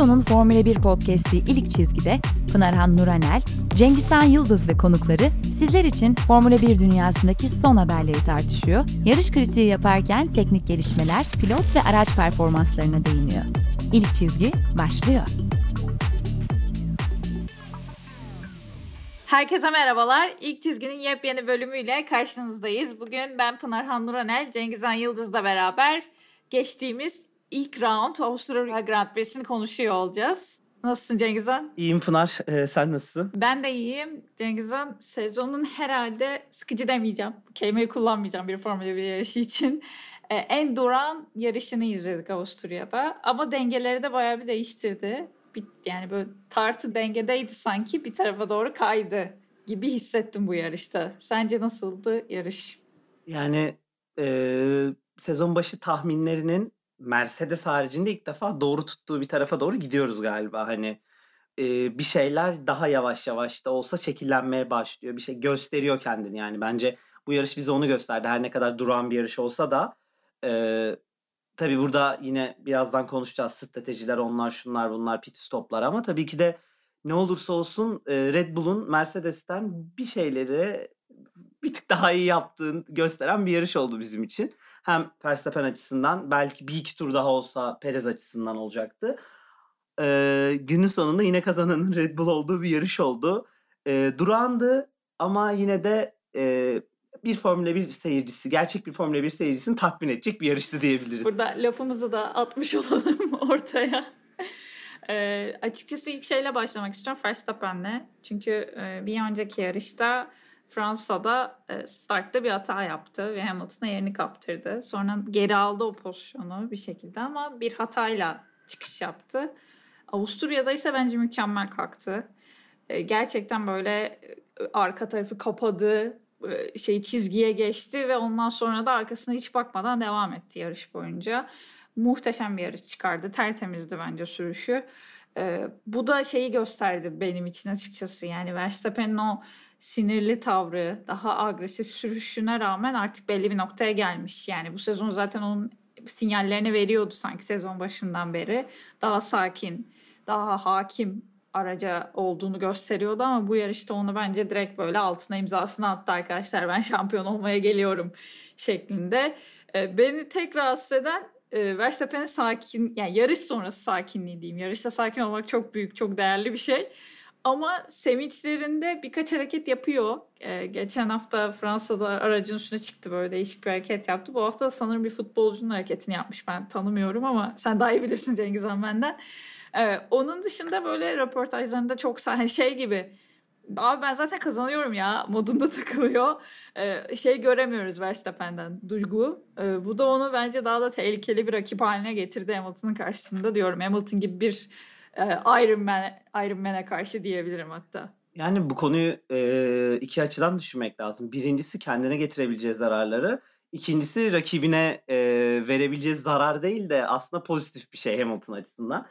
Son'un Formula 1 podcast'i İlk Çizgi'de Pınarhan Nuranel, Cengizhan Yıldız ve konukları sizler için Formula 1 dünyasındaki son haberleri tartışıyor, yarış kritiği yaparken teknik gelişmeler, pilot ve araç performanslarına değiniyor. İlk Çizgi başlıyor. Herkese merhabalar. İlk çizginin yepyeni bölümüyle karşınızdayız. Bugün ben Pınarhan Nuranel, Cengizhan Yıldız'la beraber geçtiğimiz ilk round Avusturya Grand Prix'sini konuşuyor olacağız. Nasılsın Cengizhan? İyiyim Pınar. Ee, sen nasılsın? Ben de iyiyim. Cengizhan sezonun herhalde sıkıcı demeyeceğim. Kelimeyi kullanmayacağım bir Formula 1 yarışı için. Ee, en duran yarışını izledik Avusturya'da. Ama dengeleri de bayağı bir değiştirdi. Bir, yani böyle tartı dengedeydi sanki bir tarafa doğru kaydı gibi hissettim bu yarışta. Sence nasıldı yarış? Yani e, sezon başı tahminlerinin Mercedes haricinde ilk defa doğru tuttuğu bir tarafa doğru gidiyoruz galiba. Hani e, bir şeyler daha yavaş yavaş da olsa şekillenmeye başlıyor. Bir şey gösteriyor kendini yani. Bence bu yarış bize onu gösterdi. Her ne kadar duran bir yarış olsa da e, tabii burada yine birazdan konuşacağız. Stratejiler onlar şunlar bunlar pit stoplar ama tabii ki de ne olursa olsun e, Red Bull'un Mercedes'ten bir şeyleri bir tık daha iyi yaptığını gösteren bir yarış oldu bizim için hem Verstappen açısından belki bir iki tur daha olsa Perez açısından olacaktı. Ee, günün sonunda yine kazananın Red Bull olduğu bir yarış oldu. Ee, durağandı ama yine de e, bir Formula 1 seyircisi, gerçek bir Formula 1 seyircisini tatmin edecek bir yarıştı diyebiliriz. Burada lafımızı da atmış olalım ortaya. E, açıkçası ilk şeyle başlamak istiyorum Verstappen'le. Çünkü e, bir önceki yarışta Fransa'da e, startta bir hata yaptı ve Hamilton'a yerini kaptırdı. Sonra geri aldı o pozisyonu bir şekilde ama bir hatayla çıkış yaptı. Avusturya'da ise bence mükemmel kalktı. E, gerçekten böyle e, arka tarafı kapadı, şey çizgiye geçti ve ondan sonra da arkasına hiç bakmadan devam etti yarış boyunca. Muhteşem bir yarış çıkardı. Tertemizdi bence sürüşü. Bu da şeyi gösterdi benim için açıkçası. Yani Verstappen'in o sinirli tavrı, daha agresif sürüşüne rağmen artık belli bir noktaya gelmiş. Yani bu sezon zaten onun sinyallerini veriyordu sanki sezon başından beri. Daha sakin, daha hakim araca olduğunu gösteriyordu ama bu yarışta onu bence direkt böyle altına imzasını attı arkadaşlar. Ben şampiyon olmaya geliyorum şeklinde. Ee, beni tek rahatsız eden e, Verstappen'in sakin, yani yarış sonrası sakinliği diyeyim. Yarışta sakin olmak çok büyük, çok değerli bir şey. Ama sevinçlerinde birkaç hareket yapıyor. Ee, geçen hafta Fransa'da aracın üstüne çıktı böyle değişik bir hareket yaptı. Bu hafta sanırım bir futbolcunun hareketini yapmış. Ben tanımıyorum ama sen daha iyi bilirsin Cengiz Han benden. Ee, onun dışında böyle röportajlarında çok hani şey gibi Abi ben zaten kazanıyorum ya modunda takılıyor. Ee, şey göremiyoruz Verstappen'den duygu. Ee, bu da onu bence daha da tehlikeli bir rakip haline getirdi Hamilton'ın karşısında diyorum. Hamilton gibi bir Iron Man Iron Man'e karşı diyebilirim hatta. Yani bu konuyu e, iki açıdan düşünmek lazım. Birincisi kendine getirebileceği zararları. İkincisi rakibine e, verebileceği zarar değil de aslında pozitif bir şey Hamilton açısından.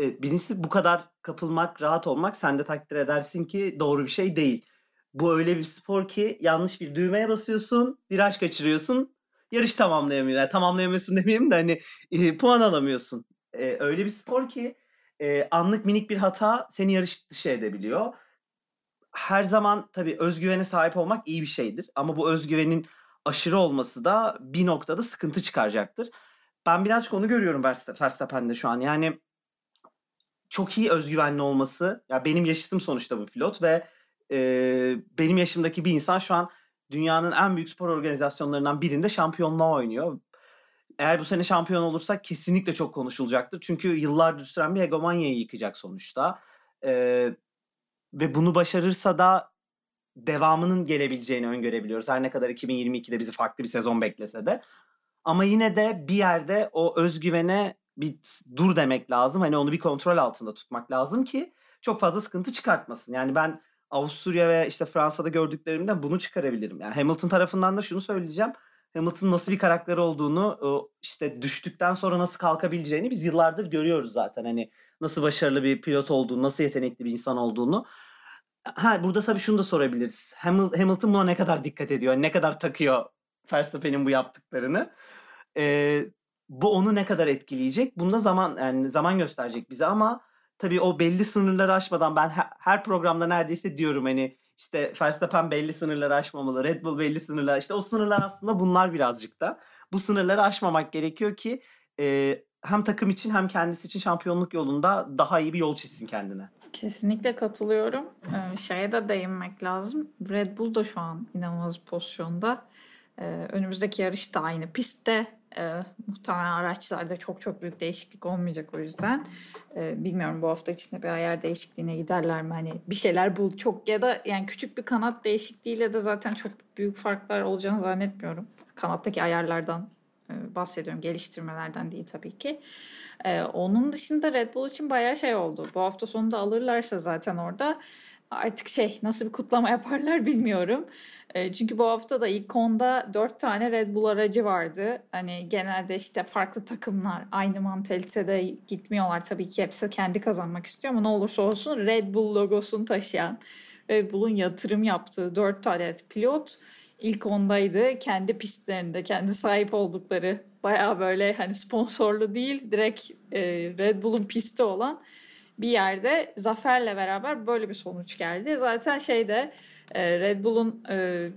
E, birincisi bu kadar kapılmak, rahat olmak sen de takdir edersin ki doğru bir şey değil. Bu öyle bir spor ki yanlış bir düğmeye basıyorsun, viraj kaçırıyorsun, yarış tamamlayamıyorsun. Yani tamamlayamıyorsun demeyeyim de hani e, puan alamıyorsun. E, öyle bir spor ki e, anlık minik bir hata seni yarış dışı edebiliyor. Her zaman tabii özgüvene sahip olmak iyi bir şeydir. Ama bu özgüvenin aşırı olması da bir noktada sıkıntı çıkaracaktır. Ben birazcık onu görüyorum Verstappen'de şu an. Yani çok iyi özgüvenli olması. Ya benim yaşıtım sonuçta bu pilot ve e, benim yaşımdaki bir insan şu an dünyanın en büyük spor organizasyonlarından birinde şampiyonluğa oynuyor eğer bu sene şampiyon olursak kesinlikle çok konuşulacaktır. Çünkü yıllardır süren bir hegemonyayı yıkacak sonuçta. Ee, ve bunu başarırsa da devamının gelebileceğini öngörebiliyoruz. Her ne kadar 2022'de bizi farklı bir sezon beklese de. Ama yine de bir yerde o özgüvene bir dur demek lazım. Hani onu bir kontrol altında tutmak lazım ki çok fazla sıkıntı çıkartmasın. Yani ben Avusturya ve işte Fransa'da gördüklerimden bunu çıkarabilirim. Yani Hamilton tarafından da şunu söyleyeceğim. Hamilton'ın nasıl bir karakter olduğunu işte düştükten sonra nasıl kalkabileceğini biz yıllardır görüyoruz zaten. Hani nasıl başarılı bir pilot olduğunu, nasıl yetenekli bir insan olduğunu. Ha burada tabii şunu da sorabiliriz. Hamilton buna ne kadar dikkat ediyor? Ne kadar takıyor Verstappen'in bu yaptıklarını? Ee, bu onu ne kadar etkileyecek? Bunda zaman yani zaman gösterecek bize ama tabii o belli sınırları aşmadan ben her programda neredeyse diyorum hani işte Verstappen belli sınırları aşmamalı, Red Bull belli sınırlar. İşte o sınırlar aslında bunlar birazcık da. Bu sınırları aşmamak gerekiyor ki e, hem takım için hem kendisi için şampiyonluk yolunda daha iyi bir yol çizsin kendine. Kesinlikle katılıyorum. Ee, şeye de değinmek lazım. Red Bull da şu an inanılmaz pozisyonda. Ee, önümüzdeki yarış da aynı pistte. Ee, muhtemelen araçlarda çok çok büyük değişiklik olmayacak o yüzden. Ee, bilmiyorum bu hafta içinde bir ayar değişikliğine giderler mi? Hani bir şeyler bul çok ya da yani küçük bir kanat değişikliğiyle de zaten çok büyük farklar olacağını zannetmiyorum. Kanattaki ayarlardan e, bahsediyorum. Geliştirmelerden değil tabii ki. Ee, onun dışında Red Bull için bayağı şey oldu. Bu hafta sonunda alırlarsa zaten orada artık şey nasıl bir kutlama yaparlar bilmiyorum. E, çünkü bu hafta da ilk onda dört tane Red Bull aracı vardı. Hani genelde işte farklı takımlar aynı mantalitede gitmiyorlar. Tabii ki hepsi kendi kazanmak istiyor ama ne olursa olsun Red Bull logosunu taşıyan Red Bull'un yatırım yaptığı dört tane pilot ilk ondaydı. Kendi pistlerinde, kendi sahip oldukları baya böyle hani sponsorlu değil direkt e, Red Bull'un pisti olan bir yerde zaferle beraber böyle bir sonuç geldi. Zaten şeyde e, Red Bull'un e,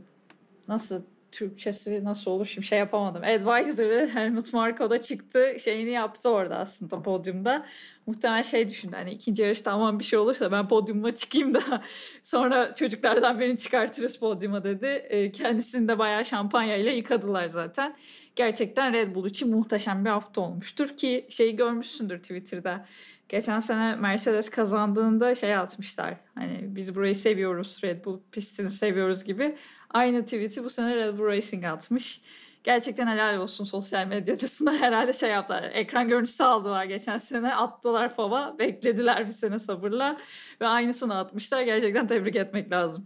nasıl Türkçesi nasıl olur şimdi şey yapamadım. Advisor'ı Helmut Marko da çıktı şeyini yaptı orada aslında podyumda. Muhtemelen şey düşündü hani ikinci yarışta aman bir şey olursa ben podyuma çıkayım da sonra çocuklardan birini çıkartırız podyuma dedi. E, kendisini de bayağı şampanya ile yıkadılar zaten. Gerçekten Red Bull için muhteşem bir hafta olmuştur ki şeyi görmüşsündür Twitter'da. Geçen sene Mercedes kazandığında şey atmışlar. Hani biz burayı seviyoruz, Red Bull pistini seviyoruz gibi. Aynı tweet'i bu sene Red Bull Racing atmış. Gerçekten helal olsun sosyal medyacısına herhalde şey yaptılar. Ekran görüntüsü aldılar geçen sene attılar fava. Beklediler bir sene sabırla ve aynısını atmışlar. Gerçekten tebrik etmek lazım.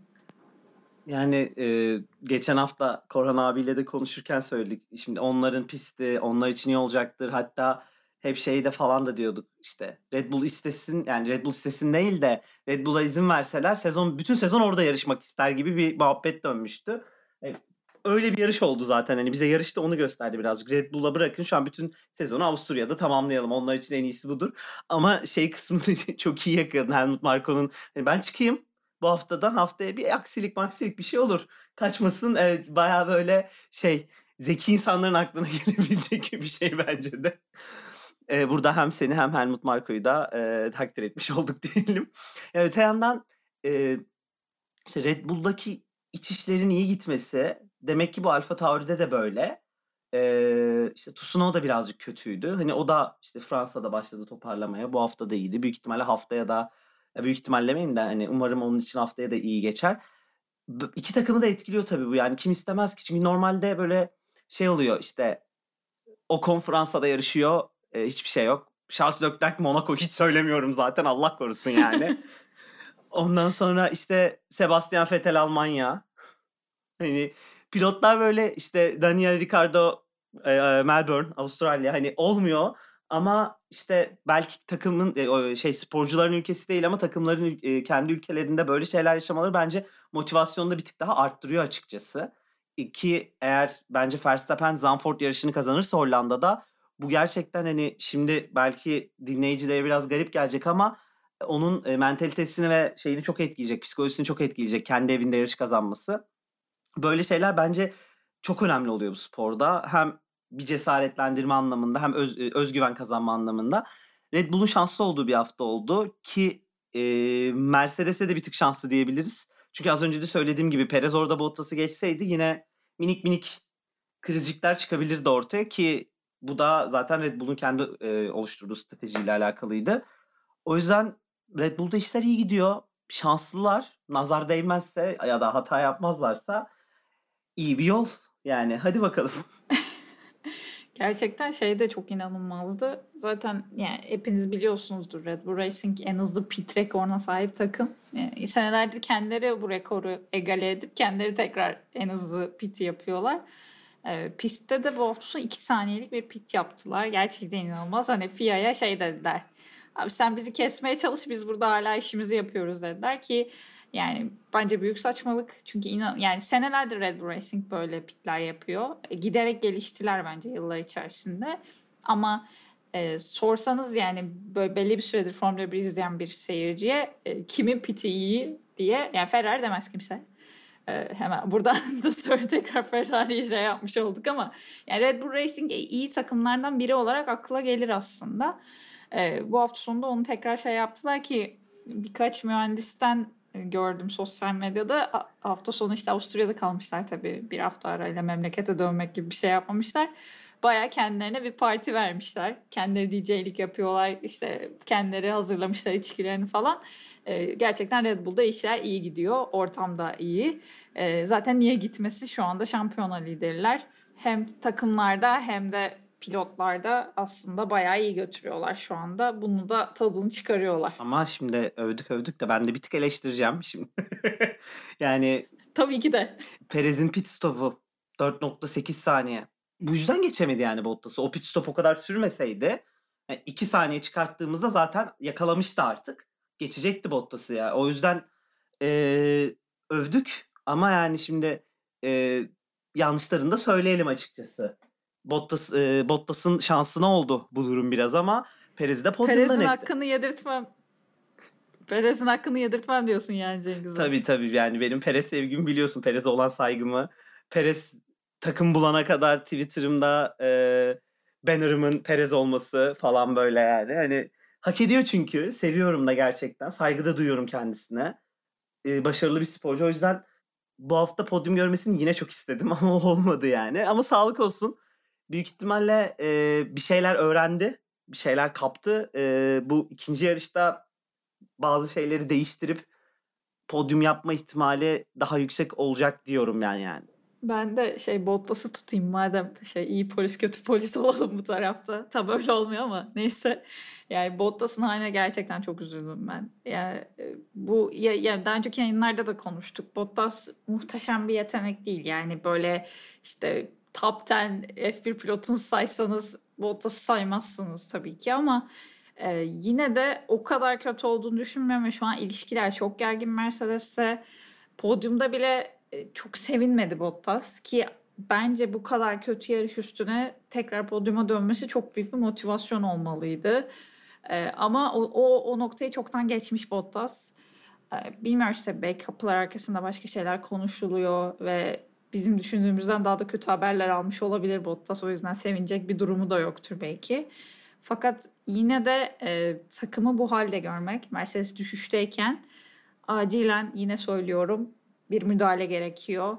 Yani e, geçen hafta Korhan abiyle de konuşurken söyledik. Şimdi onların pisti, onlar için iyi olacaktır. Hatta hep şeyde falan da diyorduk işte Red Bull istesin yani Red Bull istesin değil de Red Bull'a izin verseler sezon bütün sezon orada yarışmak ister gibi bir muhabbet dönmüştü. E, öyle bir yarış oldu zaten hani bize yarışta onu gösterdi birazcık. Red Bull'a bırakın şu an bütün sezonu Avusturya'da tamamlayalım. Onlar için en iyisi budur. Ama şey kısmını çok iyi yakaladı Helmut Marko'nun. Yani ben çıkayım bu haftadan haftaya bir aksilik maksilik bir şey olur. Kaçmasın. Evet, bayağı böyle şey zeki insanların aklına gelebilecek bir şey bence de. Ee, burada hem seni hem Helmut Marko'yu da e, takdir etmiş olduk diyelim. Yani öte yandan e, işte Red Bull'daki iç işlerin iyi gitmesi demek ki bu Alfa Tauri'de de böyle. Ee, işte Tsunoda birazcık kötüydü. Hani o da işte Fransa'da başladı toparlamaya. Bu hafta da iyiydi. Büyük ihtimalle haftaya da büyük ihtimalle demeyeyim de hani umarım onun için haftaya da iyi geçer. İki takımı da etkiliyor tabii bu. Yani kim istemez ki? Çünkü normalde böyle şey oluyor işte o konferansada yarışıyor. E, hiçbir şey yok. Charles Leclerc Monaco hiç söylemiyorum zaten Allah korusun yani. Ondan sonra işte Sebastian Vettel Almanya. Hani pilotlar böyle işte Daniel Ricciardo e, Melbourne Avustralya hani olmuyor ama işte belki takımın e, şey sporcuların ülkesi değil ama takımların e, kendi ülkelerinde böyle şeyler yaşamaları bence motivasyonu da bir tık daha arttırıyor açıkçası. İki eğer bence Verstappen Zandvoort yarışını kazanırsa Hollanda'da bu gerçekten hani şimdi belki dinleyicilere biraz garip gelecek ama onun e, mentalitesini ve şeyini çok etkileyecek, psikolojisini çok etkileyecek kendi evinde yarış kazanması. Böyle şeyler bence çok önemli oluyor bu sporda. Hem bir cesaretlendirme anlamında hem öz, e, özgüven kazanma anlamında. Red Bull'un şanslı olduğu bir hafta oldu ki e, Mercedes'e de bir tık şanslı diyebiliriz. Çünkü az önce de söylediğim gibi Perez orada Bottas'ı geçseydi yine minik minik krizcikler çıkabilirdi ortaya ki bu da zaten Red Bull'un kendi e, oluşturduğu stratejiyle alakalıydı. O yüzden Red Bull'da işler iyi gidiyor. Şanslılar. Nazar değmezse ya da hata yapmazlarsa iyi bir yol. Yani hadi bakalım. Gerçekten şey de çok inanılmazdı. Zaten yani hepiniz biliyorsunuzdur Red Bull Racing en hızlı pit rekoruna sahip takım. Yani senelerdir kendileri bu rekoru egale edip kendileri tekrar en hızlı piti yapıyorlar. E, pistte de bu hafta 2 saniyelik bir pit yaptılar. Gerçekten inanılmaz. Hani FIA'ya şey dediler. Abi sen bizi kesmeye çalış biz burada hala işimizi yapıyoruz dediler ki yani bence büyük saçmalık. Çünkü inan yani senelerdir Red Bull Racing böyle pitler yapıyor. E, giderek geliştiler bence yıllar içerisinde. Ama e, sorsanız yani böyle belli bir süredir Formula 1 izleyen bir seyirciye e, kimin piti iyi diye yani Ferrari demez kimse. E, hemen buradan da sonra tekrar Ferrari'ye şey yapmış olduk ama yani Red Bull Racing iyi takımlardan biri olarak akla gelir aslında. E, bu hafta sonunda onu tekrar şey yaptılar ki birkaç mühendisten gördüm sosyal medyada. Hafta sonu işte Avusturya'da kalmışlar tabii. Bir hafta arayla memlekete dönmek gibi bir şey yapmamışlar. Baya kendilerine bir parti vermişler. Kendileri DJ'lik yapıyorlar. işte kendileri hazırlamışlar içkilerini falan. Ee, gerçekten Red Bull'da işler iyi gidiyor. Ortam da iyi. Ee, zaten niye gitmesi şu anda şampiyona liderler. Hem takımlarda hem de pilotlarda aslında bayağı iyi götürüyorlar şu anda. Bunu da tadını çıkarıyorlar. Ama şimdi övdük övdük de ben de bir tık eleştireceğim şimdi. yani Tabii ki de. Perez'in pit stopu 4.8 saniye. Bu yüzden geçemedi yani Bottas'ı. O pit stop o kadar sürmeseydi 2 yani saniye çıkarttığımızda zaten yakalamıştı artık. Geçecekti Bottas'ı ya. O yüzden e, övdük ama yani şimdi e, yanlışlarını da söyleyelim açıkçası. Bottas e, Bottas'ın şansına oldu bu durum biraz ama Perez'i de podyumdan Perez'in hakkını yedirtmem. Perez'in hakkını yedirtmem diyorsun yani Cengiz'e. Tabii tabii yani benim Perez sevgimi biliyorsun. Perez'e olan saygımı. Perez takım bulana kadar Twitter'ımda e, banner'ımın Perez olması falan böyle yani. Hani hak ediyor çünkü. Seviyorum da gerçekten. Saygı da duyuyorum kendisine. E, başarılı bir sporcu. O yüzden bu hafta podyum görmesini yine çok istedim ama olmadı yani. Ama sağlık olsun büyük ihtimalle e, bir şeyler öğrendi, bir şeyler kaptı. E, bu ikinci yarışta bazı şeyleri değiştirip podyum yapma ihtimali daha yüksek olacak diyorum yani yani. Ben de şey Bottas'ı tutayım madem şey iyi polis kötü polis olalım bu tarafta. Tabi öyle olmuyor ama neyse. Yani Bottas'ın haline gerçekten çok üzüldüm ben. Yani bu ya, yani daha önceki yayınlarda da konuştuk. Bottas muhteşem bir yetenek değil. Yani böyle işte top 10 F1 pilotunu saysanız Bottas'ı saymazsınız tabii ki ama e, yine de o kadar kötü olduğunu düşünmüyorum şu an ilişkiler çok gergin Mercedes'te. Podyumda bile e, çok sevinmedi Bottas ki bence bu kadar kötü yarış üstüne tekrar podyuma dönmesi çok büyük bir motivasyon olmalıydı. E, ama o, o, o noktayı çoktan geçmiş Bottas. E, bilmiyorum işte belki kapılar arkasında başka şeyler konuşuluyor ve bizim düşündüğümüzden daha da kötü haberler almış olabilir Bottas. O yüzden sevinecek bir durumu da yoktur belki. Fakat yine de e, takımı bu halde görmek, Mercedes düşüşteyken acilen yine söylüyorum bir müdahale gerekiyor.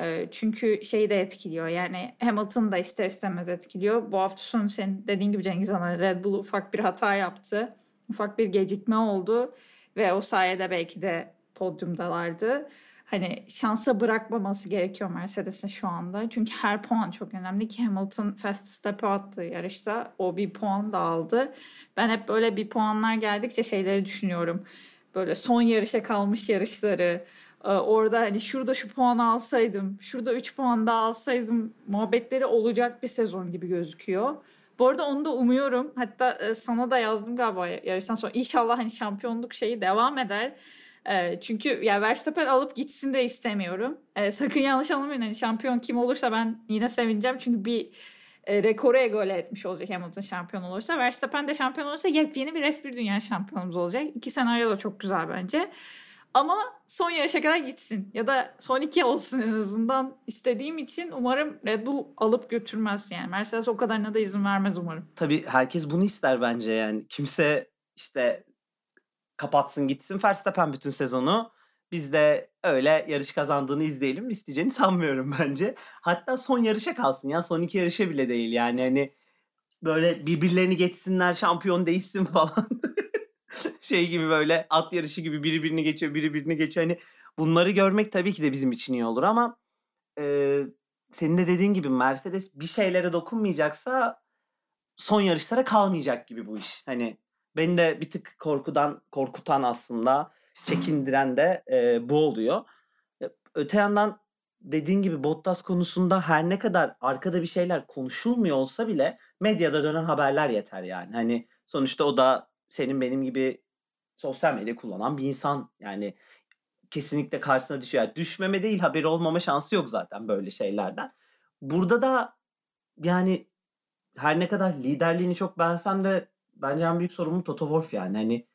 E, çünkü şeyi de etkiliyor. Yani Hamilton da ister istemez etkiliyor. Bu hafta sonu senin dediğin gibi Cengiz Han Red Bull ufak bir hata yaptı. Ufak bir gecikme oldu ve o sayede belki de podyumdalardı hani şansa bırakmaması gerekiyor Mercedes'in şu anda. Çünkü her puan çok önemli ki Hamilton fast step'e attı yarışta. O bir puan da aldı. Ben hep böyle bir puanlar geldikçe şeyleri düşünüyorum. Böyle son yarışa kalmış yarışları. E, orada hani şurada şu puan alsaydım, şurada 3 puan daha alsaydım muhabbetleri olacak bir sezon gibi gözüküyor. Bu arada onu da umuyorum. Hatta e, sana da yazdım galiba yarıştan sonra. İnşallah hani şampiyonluk şeyi devam eder. E, çünkü ya Verstappen alıp gitsin de istemiyorum. E, sakın yanlış anlamayın. Hani şampiyon kim olursa ben yine sevineceğim. Çünkü bir e, rekoru egale etmiş olacak Hamilton şampiyon olursa. Verstappen de şampiyon olursa yepyeni bir F1 dünya şampiyonumuz olacak. İki senaryo da çok güzel bence. Ama son yarışa kadar gitsin. Ya da son iki olsun en azından istediğim için umarım Red Bull alıp götürmez yani. Mercedes o kadarına da izin vermez umarım. Tabii herkes bunu ister bence yani. Kimse işte kapatsın gitsin Verstappen bütün sezonu. Biz de öyle yarış kazandığını izleyelim isteyeceğini sanmıyorum bence. Hatta son yarışa kalsın ya son iki yarışa bile değil yani hani böyle birbirlerini geçsinler şampiyon değişsin falan. şey gibi böyle at yarışı gibi biri birini geçiyor biri birini geçiyor. Hani bunları görmek tabii ki de bizim için iyi olur ama e, senin de dediğin gibi Mercedes bir şeylere dokunmayacaksa son yarışlara kalmayacak gibi bu iş. Hani beni de bir tık korkudan korkutan aslında çekindiren de e, bu oluyor. E, öte yandan dediğin gibi Bottas konusunda her ne kadar arkada bir şeyler konuşulmuyor olsa bile medyada dönen haberler yeter yani. Hani sonuçta o da senin benim gibi sosyal medya kullanan bir insan yani kesinlikle karşısına düşüyor. Yani düşmeme değil haberi olmama şansı yok zaten böyle şeylerden. Burada da yani her ne kadar liderliğini çok beğensem de bence en büyük sorumlu Toto Wolff yani. Hani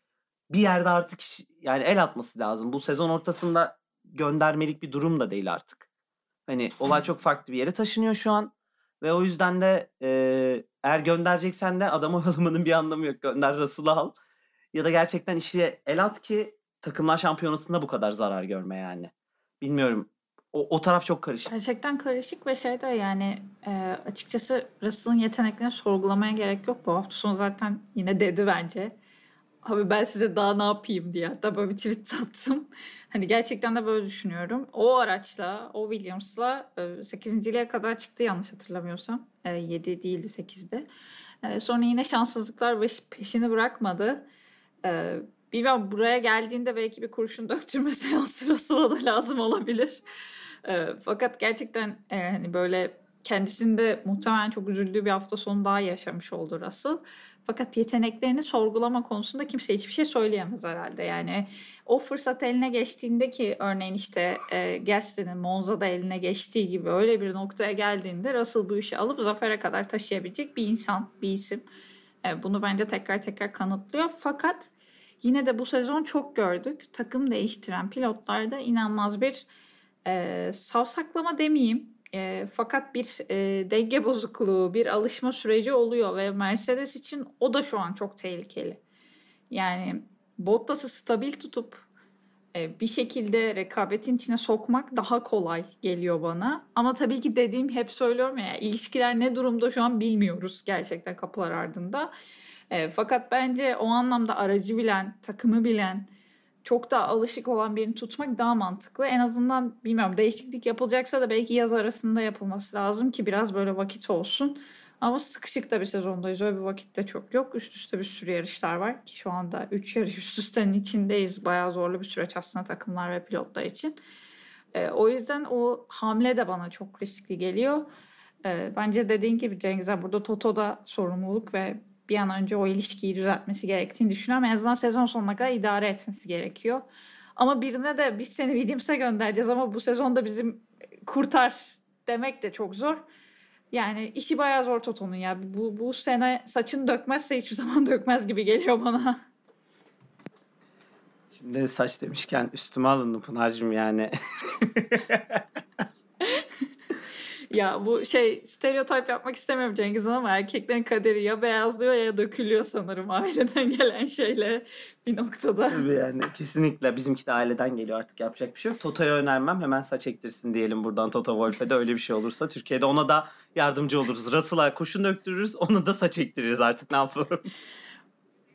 bir yerde artık yani el atması lazım. Bu sezon ortasında göndermelik bir durum da değil artık. Hani olay çok farklı bir yere taşınıyor şu an. Ve o yüzden de e, eğer göndereceksen de adam oyalamanın bir anlamı yok. Gönder Russell'ı al. Ya da gerçekten işi el at ki takımlar şampiyonasında bu kadar zarar görme yani. Bilmiyorum. O, o taraf çok karışık. Gerçekten karışık ve şey de yani e, açıkçası Russell'ın yeteneklerini sorgulamaya gerek yok. Bu hafta sonu zaten yine dedi bence. Abi ben size daha ne yapayım diye hatta böyle bir tweet attım. Hani gerçekten de böyle düşünüyorum. O araçla, o Williams'la 8.liğe e, kadar çıktı yanlış hatırlamıyorsam. 7 e, değildi 8'de. E, sonra yine şanssızlıklar peşini bırakmadı. Bilmiyorum buraya geldiğinde belki bir kurşun döktürme seansı Russell'a da lazım olabilir. Fakat gerçekten hani böyle kendisinde muhtemelen çok üzüldüğü bir hafta sonu daha yaşamış oldu Russell. Fakat yeteneklerini sorgulama konusunda kimse hiçbir şey söyleyemez herhalde. Yani o fırsat eline geçtiğinde ki örneğin işte e, Gasly'nin Monza'da eline geçtiği gibi öyle bir noktaya geldiğinde Russell bu işi alıp zafere kadar taşıyabilecek bir insan, bir isim. E, bunu bence tekrar tekrar kanıtlıyor. Fakat yine de bu sezon çok gördük. Takım değiştiren pilotlarda inanılmaz bir e, savsaklama demeyeyim e, fakat bir e, denge bozukluğu, bir alışma süreci oluyor ve Mercedes için o da şu an çok tehlikeli. Yani Bottas'ı stabil tutup e, bir şekilde rekabetin içine sokmak daha kolay geliyor bana. Ama tabii ki dediğim hep söylüyorum ya ilişkiler ne durumda şu an bilmiyoruz gerçekten kapılar ardında. E, fakat bence o anlamda aracı bilen, takımı bilen, çok da alışık olan birini tutmak daha mantıklı. En azından bilmiyorum değişiklik yapılacaksa da belki yaz arasında yapılması lazım ki biraz böyle vakit olsun. Ama sıkışık da bir sezondayız. Öyle bir vakit de çok yok. Üst üste bir sürü yarışlar var ki şu anda 3 yarış üst üstenin içindeyiz. Bayağı zorlu bir süreç aslında takımlar ve pilotlar için. E, o yüzden o hamle de bana çok riskli geliyor. E, bence dediğin gibi Cengiz'e burada Toto'da sorumluluk ve bir an önce o ilişkiyi düzeltmesi gerektiğini düşünüyorum. En azından sezon sonuna kadar idare etmesi gerekiyor. Ama birine de biz seni Williams'a göndereceğiz ama bu sezonda bizim kurtar demek de çok zor. Yani işi bayağı zor Toto'nun ya. Bu, bu sene saçını dökmezse hiçbir zaman dökmez gibi geliyor bana. Şimdi saç demişken üstüme alındı Pınar'cığım yani. Ya bu şey stereotip yapmak istemiyorum Cengiz ama erkeklerin kaderi ya beyazlıyor ya dökülüyor sanırım aileden gelen şeyle bir noktada. Tabii yani kesinlikle bizimki de aileden geliyor artık yapacak bir şey yok. Toto'ya önermem hemen saç ektirsin diyelim buradan Toto Wolff'e de öyle bir şey olursa Türkiye'de ona da yardımcı oluruz. Russell'a kurşun döktürürüz ona da saç ektiririz artık ne yapalım.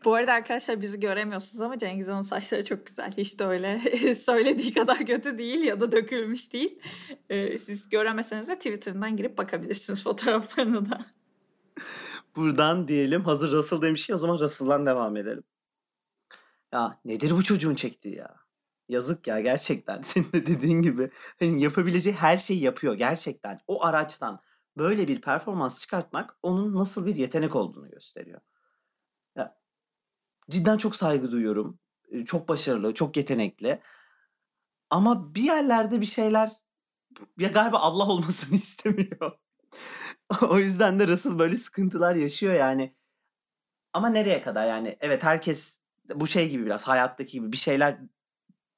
Bu arada arkadaşlar bizi göremiyorsunuz ama Cengiz Han'ın saçları çok güzel. Hiç de öyle söylediği kadar kötü değil ya da dökülmüş değil. Ee, siz göremeseniz de Twitter'dan girip bakabilirsiniz fotoğraflarını da. Buradan diyelim hazır Russell demişken o zaman Russell'dan devam edelim. Ya nedir bu çocuğun çektiği ya? Yazık ya gerçekten. Senin de dediğin gibi hani yapabileceği her şeyi yapıyor gerçekten. O araçtan böyle bir performans çıkartmak onun nasıl bir yetenek olduğunu gösteriyor cidden çok saygı duyuyorum. Çok başarılı, çok yetenekli. Ama bir yerlerde bir şeyler ya galiba Allah olmasını istemiyor. o yüzden de Russell böyle sıkıntılar yaşıyor yani. Ama nereye kadar yani? Evet herkes bu şey gibi biraz hayattaki gibi bir şeyler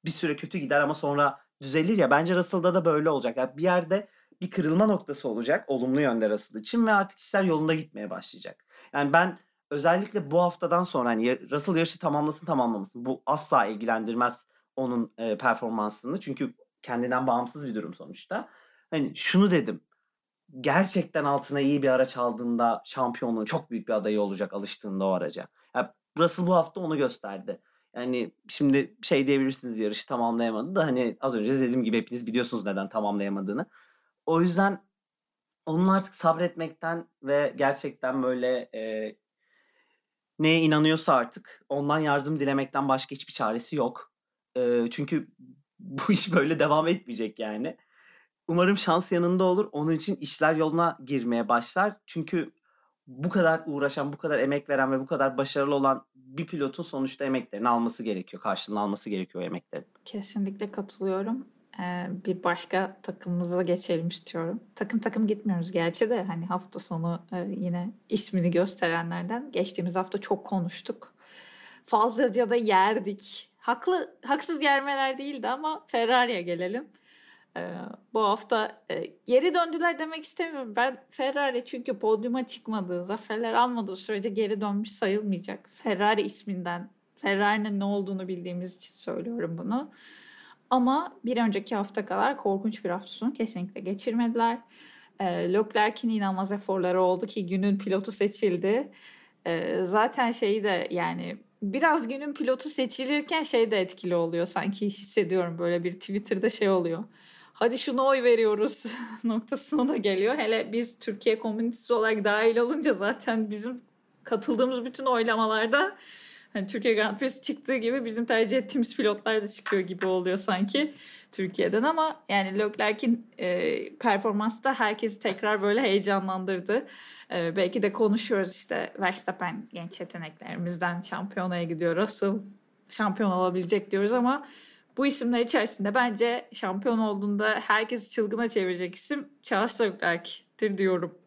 bir süre kötü gider ama sonra düzelir ya. Bence Russell'da da böyle olacak. Yani bir yerde bir kırılma noktası olacak olumlu yönde Russell için ve artık işler yolunda gitmeye başlayacak. Yani ben özellikle bu haftadan sonra hani Russell yarışı tamamlasın tamamlamasın bu asla ilgilendirmez onun e, performansını. Çünkü kendinden bağımsız bir durum sonuçta. Hani şunu dedim. Gerçekten altına iyi bir araç aldığında şampiyonluğun çok büyük bir adayı olacak alıştığında o araca. Yani Russell bu hafta onu gösterdi. Yani şimdi şey diyebilirsiniz yarışı tamamlayamadı da hani az önce dediğim gibi hepiniz biliyorsunuz neden tamamlayamadığını. O yüzden onun artık sabretmekten ve gerçekten böyle e, neye inanıyorsa artık ondan yardım dilemekten başka hiçbir çaresi yok. Ee, çünkü bu iş böyle devam etmeyecek yani. Umarım şans yanında olur. Onun için işler yoluna girmeye başlar. Çünkü bu kadar uğraşan, bu kadar emek veren ve bu kadar başarılı olan bir pilotun sonuçta emeklerini alması gerekiyor. Karşılığını alması gerekiyor emeklerin. Kesinlikle katılıyorum. E, bir başka takımımıza geçelim istiyorum. Takım takım gitmiyoruz gerçi de hani hafta sonu e, yine ismini gösterenlerden geçtiğimiz hafta çok konuştuk. Fazlaca da yerdik. Haklı, haksız yermeler değildi ama Ferrari'ye gelelim. Ee, bu hafta e, geri döndüler demek istemiyorum. Ben Ferrari çünkü podyuma çıkmadığı, zaferler almadığı sürece geri dönmüş sayılmayacak. Ferrari isminden, Ferrari'nin ne olduğunu bildiğimiz için söylüyorum bunu. Ama bir önceki hafta kadar korkunç bir hafta sonu kesinlikle geçirmediler. E, Leclerc'in inanılmaz eforları oldu ki günün pilotu seçildi. E, zaten şeyi de yani biraz günün pilotu seçilirken şey de etkili oluyor sanki hissediyorum böyle bir Twitter'da şey oluyor hadi şuna oy veriyoruz noktasına da geliyor. Hele biz Türkiye komünitesi olarak dahil olunca zaten bizim katıldığımız bütün oylamalarda hani Türkiye Grand Prix çıktığı gibi bizim tercih ettiğimiz pilotlar da çıkıyor gibi oluyor sanki Türkiye'den ama yani Leclerc'in e, performansı da herkesi tekrar böyle heyecanlandırdı. E, belki de konuşuyoruz işte Verstappen genç yeteneklerimizden şampiyonaya gidiyor. Russell şampiyon olabilecek diyoruz ama bu isimler içerisinde bence şampiyon olduğunda herkesi çılgına çevirecek isim Charles Leclerc'tir diyorum.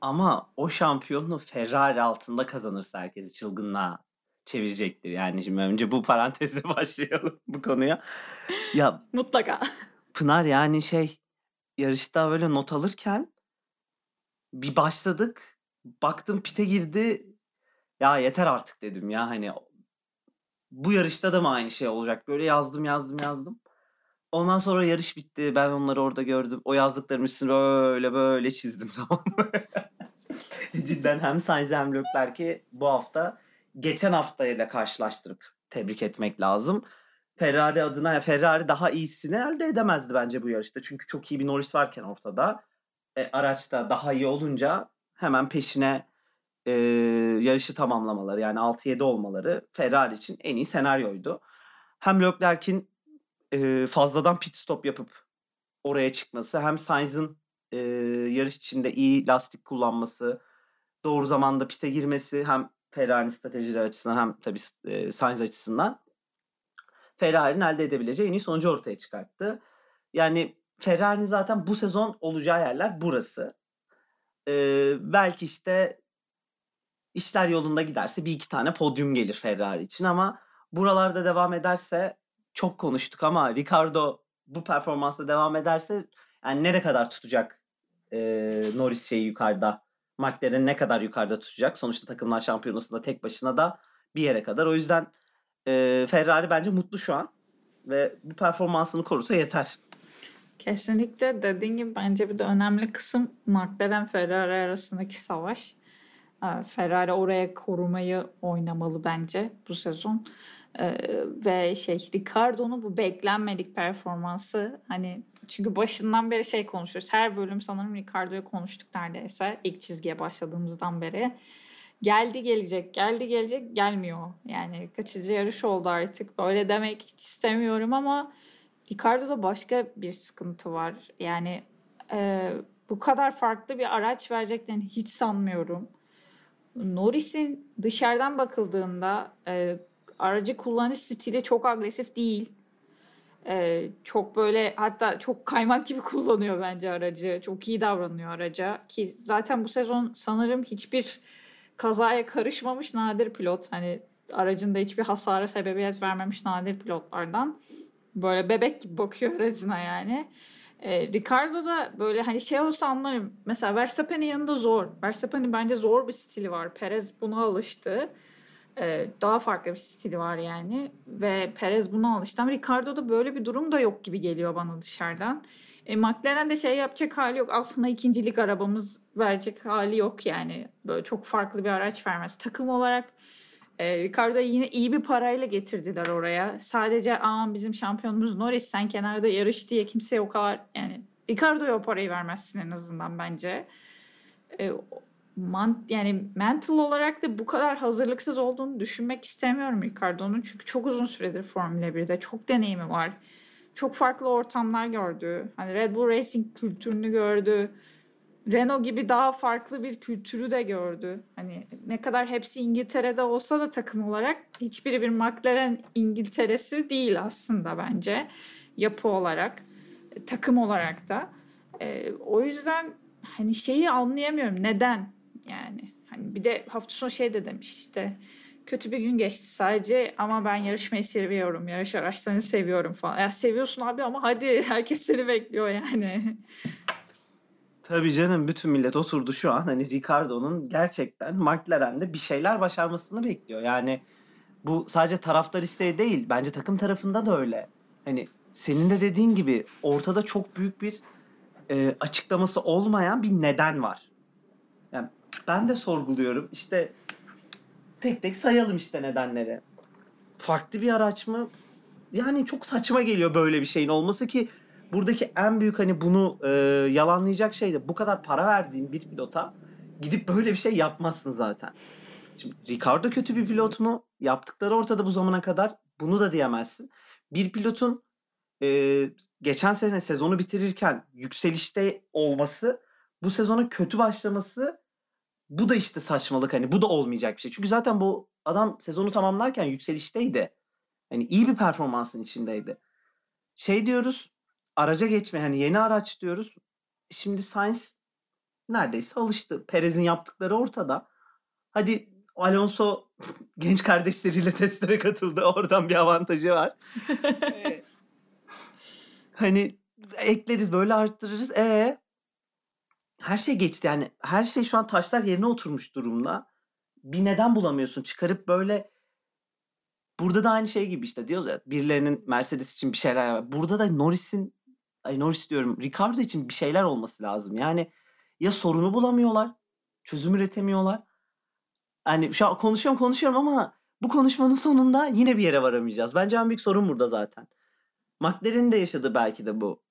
Ama o şampiyonluğu Ferrari altında kazanırsa herkesi çılgınlığa çevirecektir. Yani şimdi önce bu parantezle başlayalım bu konuya. Ya mutlaka. Pınar yani şey yarışta böyle not alırken bir başladık. Baktım pite girdi. Ya yeter artık dedim ya hani bu yarışta da mı aynı şey olacak? Böyle yazdım yazdım yazdım. Ondan sonra yarış bitti. Ben onları orada gördüm. O yazdıklarım üstüne böyle böyle çizdim tamam? Cidden hem Sainz hem Leclerc'i bu hafta geçen haftayla karşılaştırıp tebrik etmek lazım. Ferrari adına Ferrari daha iyisini elde edemezdi bence bu yarışta. Çünkü çok iyi bir Norris varken ortada. E, araçta daha iyi olunca hemen peşine e, yarışı tamamlamaları yani 6-7 olmaları Ferrari için en iyi senaryoydu. Hem Leclerc'in e, fazladan pit stop yapıp oraya çıkması hem Sainz'ın e, yarış içinde iyi lastik kullanması, doğru zamanda pite girmesi hem Ferrari'nin stratejileri açısından hem tabii e, Sainz açısından Ferrari'nin elde edebileceği en iyi sonucu ortaya çıkarttı. Yani Ferrari'nin zaten bu sezon olacağı yerler burası. Ee, belki işte işler yolunda giderse bir iki tane podyum gelir Ferrari için ama buralarda devam ederse çok konuştuk ama Ricardo bu performansla devam ederse yani nereye kadar tutacak e, Norris şeyi yukarıda McLaren ne kadar yukarıda tutacak sonuçta takımlar şampiyonasında tek başına da bir yere kadar o yüzden e, Ferrari bence mutlu şu an ve bu performansını korursa yeter. Kesinlikle dediğin gibi bence bir de önemli kısım McLaren Ferrari arasındaki savaş. Ferrari oraya korumayı oynamalı bence bu sezon. Ee, ve şey Ricardo'nun bu beklenmedik performansı hani çünkü başından beri şey konuşuyoruz. Her bölüm sanırım Ricardo'yu konuştuk neredeyse ilk çizgiye başladığımızdan beri. Geldi gelecek, geldi gelecek, gelmiyor. Yani kaçıncı yarış oldu artık. Böyle demek hiç istemiyorum ama Ricardo'da başka bir sıkıntı var. Yani e, bu kadar farklı bir araç vereceklerini hiç sanmıyorum. Norris'in dışarıdan bakıldığında e, aracı kullanış stili çok agresif değil. E, çok böyle hatta çok kaymak gibi kullanıyor bence aracı. Çok iyi davranıyor araca. Ki zaten bu sezon sanırım hiçbir kazaya karışmamış nadir pilot. Hani aracında hiçbir hasara sebebiyet vermemiş nadir pilotlardan. Böyle bebek gibi bakıyor aracına yani. E, Ricardo da böyle hani şey olsa anlarım. Mesela Verstappen'in yanında zor. Verstappen'in bence zor bir stili var. Perez buna alıştı. E, daha farklı bir stili var yani. Ve Perez buna alıştı. Ama Ricardo'da böyle bir durum da yok gibi geliyor bana dışarıdan. E, McLaren de şey yapacak hali yok. Aslında ikincilik arabamız verecek hali yok yani. Böyle çok farklı bir araç vermez. Takım olarak e, Ricardo'yu yine iyi bir parayla getirdiler oraya. Sadece aman bizim şampiyonumuz Norris sen kenarda yarış diye kimseye o kadar yani Ricardo'ya o parayı vermezsin en azından bence. E, man, yani mental olarak da bu kadar hazırlıksız olduğunu düşünmek istemiyorum Ricardo'nun. Çünkü çok uzun süredir Formula 1'de. Çok deneyimi var. Çok farklı ortamlar gördü. Hani Red Bull Racing kültürünü gördü. Renault gibi daha farklı bir kültürü de gördü. Hani ne kadar hepsi İngiltere'de olsa da takım olarak hiçbiri bir McLaren İngiltere'si değil aslında bence. yapı olarak, takım olarak da. E, o yüzden hani şeyi anlayamıyorum. Neden? Yani hani bir de hafta sonu şey de demiş işte kötü bir gün geçti sadece ama ben yarışmayı seviyorum. Yarış araçlarını seviyorum falan. Ya seviyorsun abi ama hadi herkes seni bekliyor yani. Tabii canım bütün millet oturdu şu an hani Ricardo'nun gerçekten McLaren'de bir şeyler başarmasını bekliyor. Yani bu sadece taraftar isteği değil. Bence takım tarafında da öyle. Hani senin de dediğin gibi ortada çok büyük bir e, açıklaması olmayan bir neden var. Yani ben de sorguluyorum. İşte tek tek sayalım işte nedenleri. Farklı bir araç mı? Yani çok saçma geliyor böyle bir şeyin olması ki buradaki en büyük hani bunu e, yalanlayacak şey de bu kadar para verdiğin bir pilota gidip böyle bir şey yapmazsın zaten. Şimdi Ricardo kötü bir pilot mu? Yaptıkları ortada bu zamana kadar. Bunu da diyemezsin. Bir pilotun e, geçen sene sezonu bitirirken yükselişte olması, bu sezona kötü başlaması bu da işte saçmalık hani bu da olmayacak bir şey. Çünkü zaten bu adam sezonu tamamlarken yükselişteydi. Hani iyi bir performansın içindeydi. Şey diyoruz araca geçme hani yeni araç diyoruz. Şimdi Sainz neredeyse alıştı. Perez'in yaptıkları ortada. Hadi Alonso genç kardeşleriyle testlere katıldı. Oradan bir avantajı var. ee, hani ekleriz böyle arttırırız. E her şey geçti yani her şey şu an taşlar yerine oturmuş durumda. Bir neden bulamıyorsun. Çıkarıp böyle burada da aynı şey gibi işte diyoruz ya birilerinin Mercedes için bir şeyler var. Burada da Norris'in ay Norris diyorum Ricardo için bir şeyler olması lazım. Yani ya sorunu bulamıyorlar, çözüm üretemiyorlar. Hani şu an konuşuyorum konuşuyorum ama bu konuşmanın sonunda yine bir yere varamayacağız. Bence en büyük sorun burada zaten. McLaren'in de yaşadı belki de bu.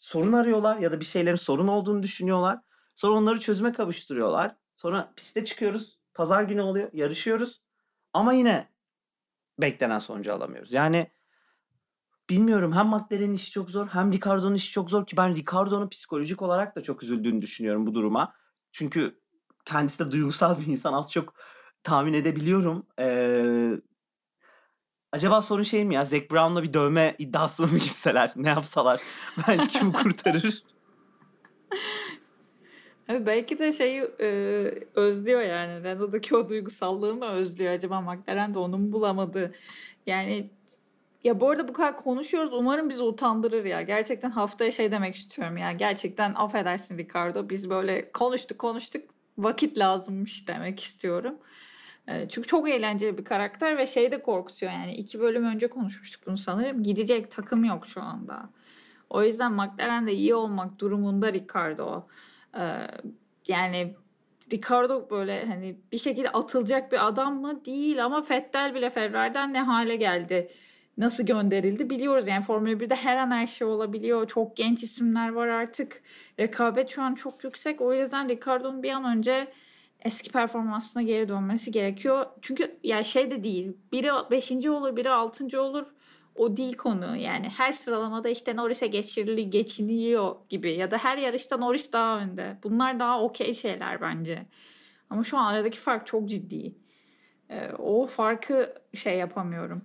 Sorun arıyorlar ya da bir şeylerin sorun olduğunu düşünüyorlar. Sonra onları çözüme kavuşturuyorlar. Sonra piste çıkıyoruz. Pazar günü oluyor. Yarışıyoruz. Ama yine beklenen sonucu alamıyoruz. Yani bilmiyorum hem McLaren'in işi çok zor hem Ricardo'nun işi çok zor ki ben Ricardo'nun psikolojik olarak da çok üzüldüğünü düşünüyorum bu duruma. Çünkü kendisi de duygusal bir insan az çok tahmin edebiliyorum. Ee, acaba sorun şey mi ya Zac Brown'la bir dövme iddiasını mı girseler ne yapsalar belki bu kurtarır. Abi belki de şeyi e, özlüyor yani. Renault'daki o duygusallığı mı özlüyor acaba McLaren de onu mu bulamadı? Yani ya bu arada bu kadar konuşuyoruz. Umarım bizi utandırır ya. Gerçekten haftaya şey demek istiyorum ya. Gerçekten affedersin Ricardo. Biz böyle konuştuk konuştuk. Vakit lazımmış demek istiyorum. Çünkü çok eğlenceli bir karakter ve şey de korkutuyor yani. iki bölüm önce konuşmuştuk bunu sanırım. Gidecek takım yok şu anda. O yüzden McLaren'de iyi olmak durumunda Ricardo. Yani Ricardo böyle hani bir şekilde atılacak bir adam mı? Değil ama Fettel bile Ferrari'den ne hale geldi? Nasıl gönderildi biliyoruz. Yani Formula 1'de her an her şey olabiliyor. Çok genç isimler var artık. Rekabet şu an çok yüksek. O yüzden Ricardo'nun bir an önce eski performansına geri dönmesi gerekiyor. Çünkü yani şey de değil. Biri 5. olur, biri 6. olur o değil konu. Yani her sıralamada işte Norris'e geçirili, geçiniyor gibi ya da her yarışta Norris daha önde. Bunlar daha okey şeyler bence. Ama şu an aradaki fark çok ciddi. Ee, o farkı şey yapamıyorum.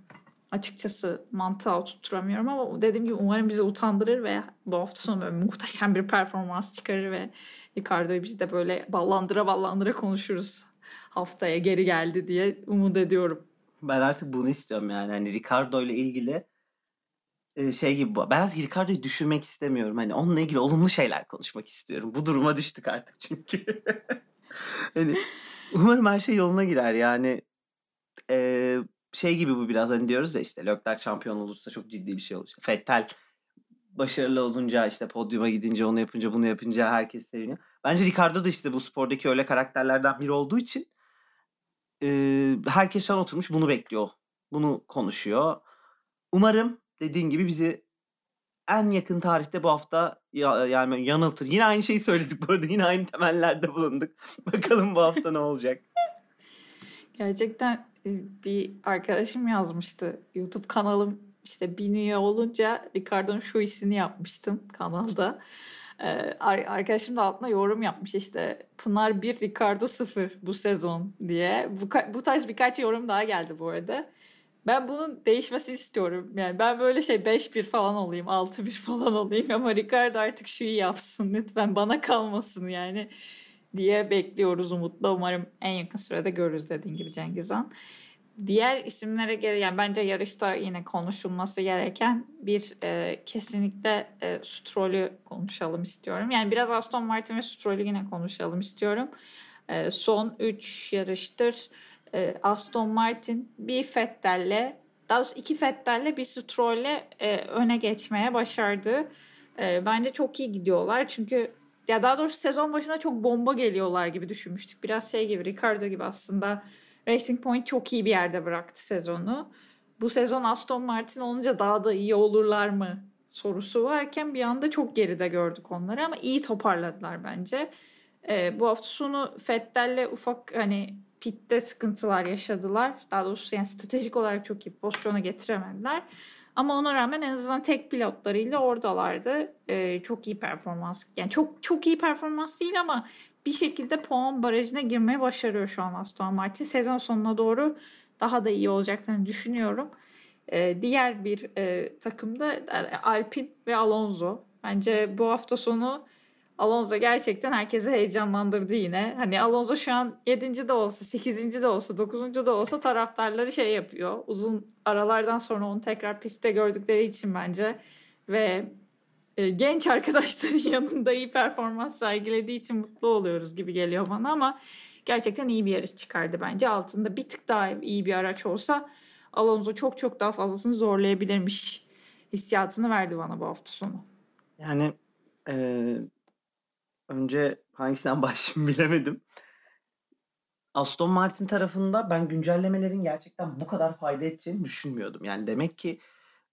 Açıkçası mantığa oturtturamıyorum ama dediğim gibi umarım bizi utandırır ve bu hafta sonu böyle muhteşem bir performans çıkarır ve Ricardo'yu biz de böyle ballandıra ballandıra konuşuruz. Haftaya geri geldi diye umut ediyorum. Ben artık bunu istiyorum yani. Hani Ricardo ile ilgili e, şey gibi. Ben artık Ricardo'yu düşünmek istemiyorum. Hani onunla ilgili olumlu şeyler konuşmak istiyorum. Bu duruma düştük artık çünkü. hani umarım her şey yoluna girer. Yani e, şey gibi bu biraz hani diyoruz ya işte Leclerc şampiyon olursa çok ciddi bir şey olur. Fettel başarılı olunca işte podyuma gidince onu yapınca bunu yapınca herkes seviniyor. Bence Ricardo da işte bu spordaki öyle karakterlerden biri olduğu için e, herkes şu oturmuş bunu bekliyor. Bunu konuşuyor. Umarım dediğin gibi bizi en yakın tarihte bu hafta ya, yani yanıltır. Yine aynı şeyi söyledik bu arada. Yine aynı temellerde bulunduk. Bakalım bu hafta ne olacak. Gerçekten bir arkadaşım yazmıştı. YouTube kanalım işte bin üye olunca Ricardo'nun şu işini yapmıştım kanalda. Ee, arkadaşım da altına yorum yapmış işte Pınar 1 Ricardo 0 bu sezon diye. Bu, bu tarz birkaç yorum daha geldi bu arada. Ben bunun değişmesini istiyorum. Yani ben böyle şey 5-1 falan olayım, 6-1 falan olayım ama Ricardo artık şu iyi yapsın lütfen bana kalmasın yani diye bekliyoruz umutla. Umarım en yakın sürede görürüz dediğin gibi Cengiz Han. Diğer isimlere göre yani bence yarışta yine konuşulması gereken bir e, kesinlikle e, Stroll'ü konuşalım istiyorum. Yani biraz Aston Martin ve Stroll'ü yine konuşalım istiyorum. E, son 3 yarıştır e, Aston Martin bir Vettel'le daha doğrusu iki Vettel'le bir Stroll'le e, öne geçmeye başardı. E, bence çok iyi gidiyorlar çünkü ya daha doğrusu sezon başında çok bomba geliyorlar gibi düşünmüştük. Biraz şey gibi Ricardo gibi aslında Racing Point çok iyi bir yerde bıraktı sezonu. Bu sezon Aston Martin olunca daha da iyi olurlar mı sorusu varken bir anda çok geride gördük onları ama iyi toparladılar bence. Ee, bu hafta sonu Fettel'le ufak hani pitte sıkıntılar yaşadılar. Daha doğrusu yani stratejik olarak çok iyi pozisyona getiremediler. Ama ona rağmen en azından tek pilotlarıyla oradalardı. Ee, çok iyi performans. Yani çok çok iyi performans değil ama bir şekilde puan barajına girmeye başarıyor şu an Aston Martin. Sezon sonuna doğru daha da iyi olacaklarını düşünüyorum. Ee, diğer bir e, takımda e, Alpine ve Alonso. Bence bu hafta sonu Alonso gerçekten herkesi heyecanlandırdı yine. Hani Alonso şu an 7. de olsa, 8. de olsa, 9. da olsa taraftarları şey yapıyor. Uzun aralardan sonra onu tekrar pistte gördükleri için bence ve e, genç arkadaşların yanında iyi performans sergilediği için mutlu oluyoruz gibi geliyor bana ama gerçekten iyi bir yarış çıkardı bence. Altında bir tık daha iyi bir araç olsa Alonso çok çok daha fazlasını zorlayabilirmiş hissiyatını verdi bana bu hafta sonu. Yani e, önce hangisinden başlayayım bilemedim. Aston Martin tarafında ben güncellemelerin gerçekten bu kadar fayda edeceğini düşünmüyordum. Yani demek ki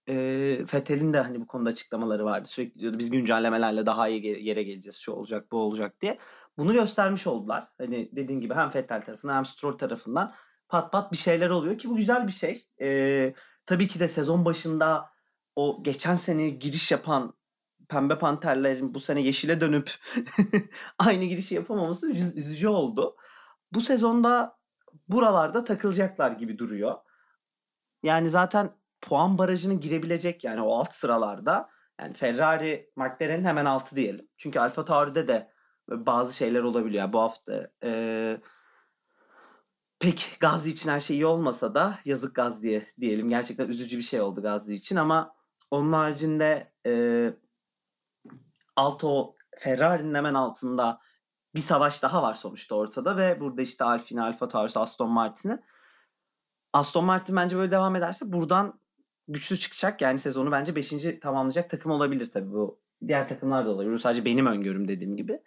e, Fethel'in de hani bu konuda açıklamaları vardı. Sürekli diyordu biz güncellemelerle daha iyi yere geleceğiz. Şu olacak, bu olacak diye. Bunu göstermiş oldular. Hani dediğin gibi hem Fettel tarafından hem Stroll tarafından pat pat bir şeyler oluyor ki bu güzel bir şey. E, tabii ki de sezon başında o geçen sene giriş yapan Pembe Panterlerin bu sene yeşile dönüp aynı girişi yapamaması üzücü oldu. Bu sezonda buralarda takılacaklar gibi duruyor. Yani zaten puan barajına girebilecek yani o alt sıralarda yani Ferrari, McLaren'in hemen altı diyelim. Çünkü Alfa Tauri'de de bazı şeyler olabiliyor. Yani bu hafta e, pek Gazli için her şey iyi olmasa da yazık Gazli'ye diyelim. Gerçekten üzücü bir şey oldu Gazli için ama onun haricinde e, Alto Ferrari'nin hemen altında bir savaş daha var sonuçta ortada ve burada işte Alfine, Alfa Tauri, Aston Martin'i. Aston Martin bence böyle devam ederse buradan güçlü çıkacak. Yani sezonu bence 5. tamamlayacak takım olabilir tabii bu. Diğer takımlar da olabilir. Sadece benim öngörüm dediğim gibi.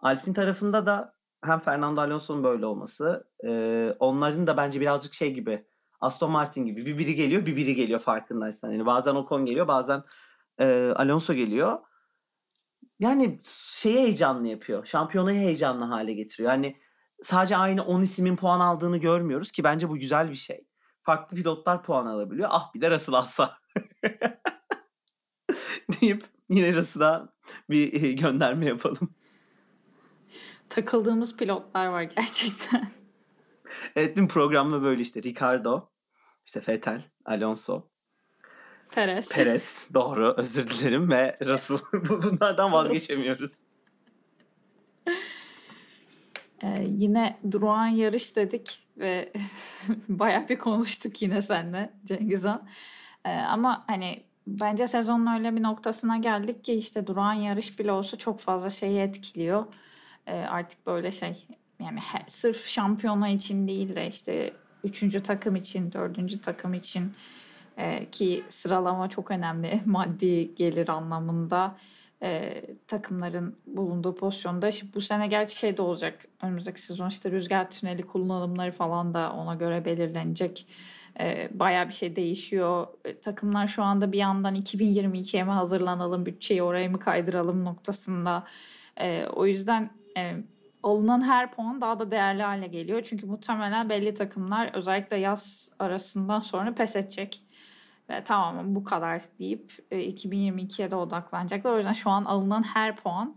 Alfin tarafında da hem Fernando Alonso'nun böyle olması, e, onların da bence birazcık şey gibi, Aston Martin gibi bir biri geliyor, bir biri geliyor farkındaysan. Yani bazen Ocon geliyor, bazen e, Alonso geliyor. Yani şeyi heyecanlı yapıyor. Şampiyonayı heyecanlı hale getiriyor. Yani sadece aynı 10 ismin puan aldığını görmüyoruz ki bence bu güzel bir şey. Farklı pilotlar puan alabiliyor. Ah bir de Russell alsa. deyip yine Russell'a bir gönderme yapalım. Takıldığımız pilotlar var gerçekten. Evet dün programda böyle işte Ricardo, işte Vettel, Alonso, Perez. Perez doğru özür dilerim ve Russell bunlardan vazgeçemiyoruz. Ee, yine durağan yarış dedik ve bayağı bir konuştuk yine seninle Cengiz Han. Ee, ama hani bence sezonun öyle bir noktasına geldik ki işte durağan yarış bile olsa çok fazla şeyi etkiliyor. Ee, artık böyle şey yani her, sırf şampiyona için değil de işte üçüncü takım için, dördüncü takım için e, ki sıralama çok önemli maddi gelir anlamında e, takımların bulunduğu pozisyonda. Şimdi bu sene gerçi şey de olacak. Önümüzdeki sezon işte rüzgar tüneli kullanımları falan da ona göre belirlenecek. E, bayağı bir şey değişiyor. E, takımlar şu anda bir yandan 2022'ye mi hazırlanalım, bütçeyi oraya mı kaydıralım noktasında. E, o yüzden e, alınan her puan daha da değerli hale geliyor. Çünkü muhtemelen belli takımlar özellikle yaz arasından sonra pes edecek ve tamam bu kadar deyip 2022'ye e, de odaklanacaklar. O yüzden şu an alınan her puan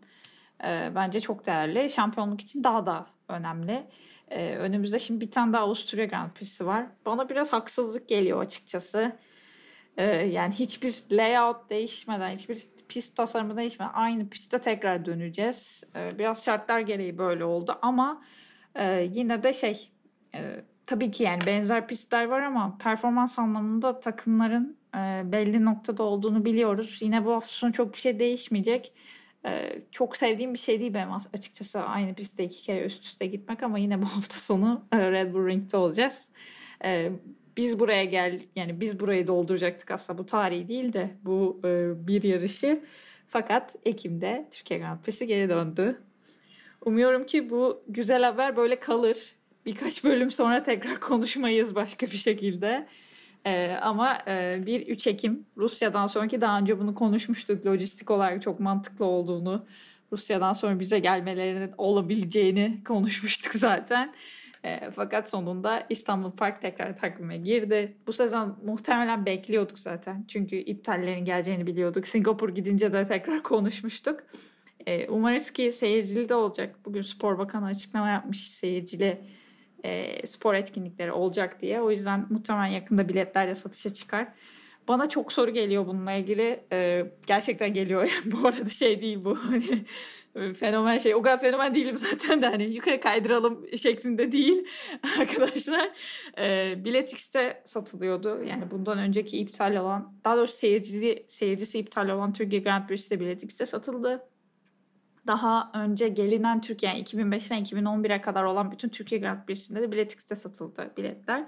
e, bence çok değerli. Şampiyonluk için daha da önemli. Ee, önümüzde şimdi bir tane daha Avusturya Grand Prix'si var. Bana biraz haksızlık geliyor açıkçası. Yani hiçbir layout değişmeden, hiçbir pist tasarımı değişmeden aynı pistte tekrar döneceğiz. Biraz şartlar gereği böyle oldu ama e, yine de şey e, tabii ki yani benzer pistler var ama performans anlamında takımların e, belli noktada olduğunu biliyoruz. Yine bu hafta sonu çok bir şey değişmeyecek. E, çok sevdiğim bir şey değil benim açıkçası aynı pistte iki kere üst üste gitmek ama yine bu hafta sonu e, Red Bull Ring'de olacağız. E, biz buraya gel yani biz burayı dolduracaktık aslında bu tarihi değil de bu e, bir yarışı. Fakat Ekim'de Türkiye Grand Prix'si geri döndü. Umuyorum ki bu güzel haber böyle kalır. Birkaç bölüm sonra tekrar konuşmayız başka bir şekilde. Ee, ama e, 1-3 Ekim Rusya'dan sonraki daha önce bunu konuşmuştuk. Lojistik olarak çok mantıklı olduğunu, Rusya'dan sonra bize gelmelerinin olabileceğini konuşmuştuk zaten. E, fakat sonunda İstanbul Park tekrar takvime girdi. Bu sezon muhtemelen bekliyorduk zaten. Çünkü iptallerin geleceğini biliyorduk. Singapur gidince de tekrar konuşmuştuk. E, umarız ki seyircili de olacak. Bugün Spor Bakanı açıklama yapmış seyircili e, spor etkinlikleri olacak diye. O yüzden muhtemelen yakında biletler de satışa çıkar. Bana çok soru geliyor bununla ilgili. Ee, gerçekten geliyor. bu arada şey değil bu. Hani fenomen şey. O kadar fenomen değilim zaten de hani yukarı kaydıralım şeklinde değil arkadaşlar. Ee, Bilet X'te satılıyordu. Yani bundan önceki iptal olan daha doğrusu seyircisi, seyircisi iptal olan Türkiye Grand Prix'si de Bilet X'te satıldı daha önce gelinen Türkiye yani 2005'ten 2011'e kadar olan bütün Türkiye Grand Prix'sinde de Biletix'te satıldı biletler.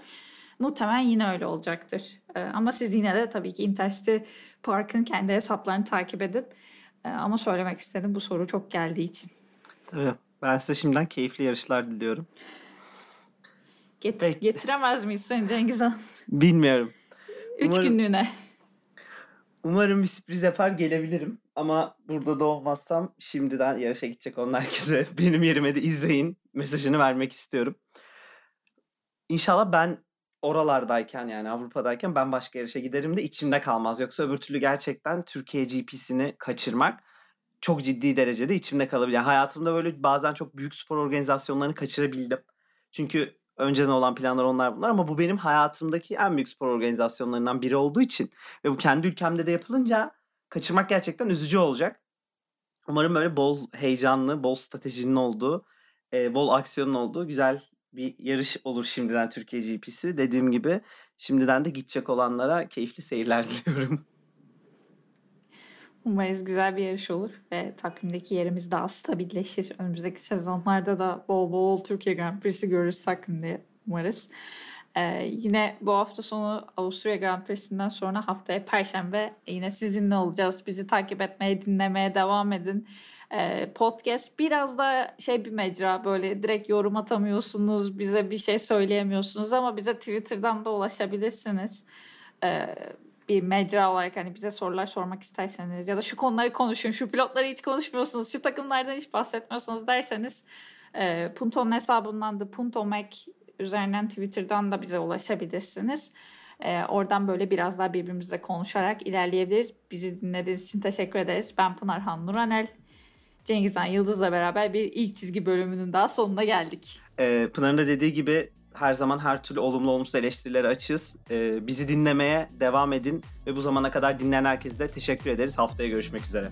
Muhtemelen yine öyle olacaktır. Ee, ama siz yine de tabii ki Intercity Park'ın kendi hesaplarını takip edin. Ee, ama söylemek istedim bu soru çok geldiği için. Tabii. Ben size şimdiden keyifli yarışlar diliyorum. Get Peki. Getiremez miyiz sen Cengiz Han? Bilmiyorum. Üç Umarım... günlüğüne. Umarım bir sürpriz yapar gelebilirim. Ama burada da olmazsam şimdiden yarışa gidecek olan herkese benim yerime de izleyin mesajını vermek istiyorum. İnşallah ben oralardayken yani Avrupa'dayken ben başka yarışa giderim de içimde kalmaz. Yoksa öbür türlü gerçekten Türkiye GP'sini kaçırmak çok ciddi derecede içimde kalabilir. Yani hayatımda böyle bazen çok büyük spor organizasyonlarını kaçırabildim. Çünkü önceden olan planlar onlar bunlar ama bu benim hayatımdaki en büyük spor organizasyonlarından biri olduğu için ve bu kendi ülkemde de yapılınca kaçırmak gerçekten üzücü olacak. Umarım böyle bol heyecanlı, bol stratejinin olduğu, e, bol aksiyonun olduğu güzel bir yarış olur şimdiden Türkiye GP'si. Dediğim gibi şimdiden de gidecek olanlara keyifli seyirler diliyorum. Umarız güzel bir yarış olur ve takvimdeki yerimiz daha stabilleşir. Önümüzdeki sezonlarda da bol bol Türkiye Grand Prix'si görürüz takvimde umarız. Ee, yine bu hafta sonu Avusturya Grand Prix'sinden sonra haftaya Perşembe yine sizinle olacağız. Bizi takip etmeye, dinlemeye devam edin. Ee, podcast biraz da şey bir mecra böyle direkt yorum atamıyorsunuz, bize bir şey söyleyemiyorsunuz ama bize Twitter'dan da ulaşabilirsiniz. Ee, bir mecra olarak hani bize sorular sormak isterseniz ya da şu konuları konuşun, şu pilotları hiç konuşmuyorsunuz, şu takımlardan hiç bahsetmiyorsunuz derseniz e, Punto'nun hesabından da Punto Mac üzerinden Twitter'dan da bize ulaşabilirsiniz. E, oradan böyle biraz daha birbirimizle konuşarak ilerleyebiliriz. Bizi dinlediğiniz için teşekkür ederiz. Ben Pınar Han Nuranel. Cengizhan Yıldız'la beraber bir ilk çizgi bölümünün daha sonuna geldik. Ee, Pınar'ın da dediği gibi her zaman her türlü olumlu olumsuz eleştirilere açığız. Ee, bizi dinlemeye devam edin ve bu zamana kadar dinleyen herkese de teşekkür ederiz. Haftaya görüşmek üzere.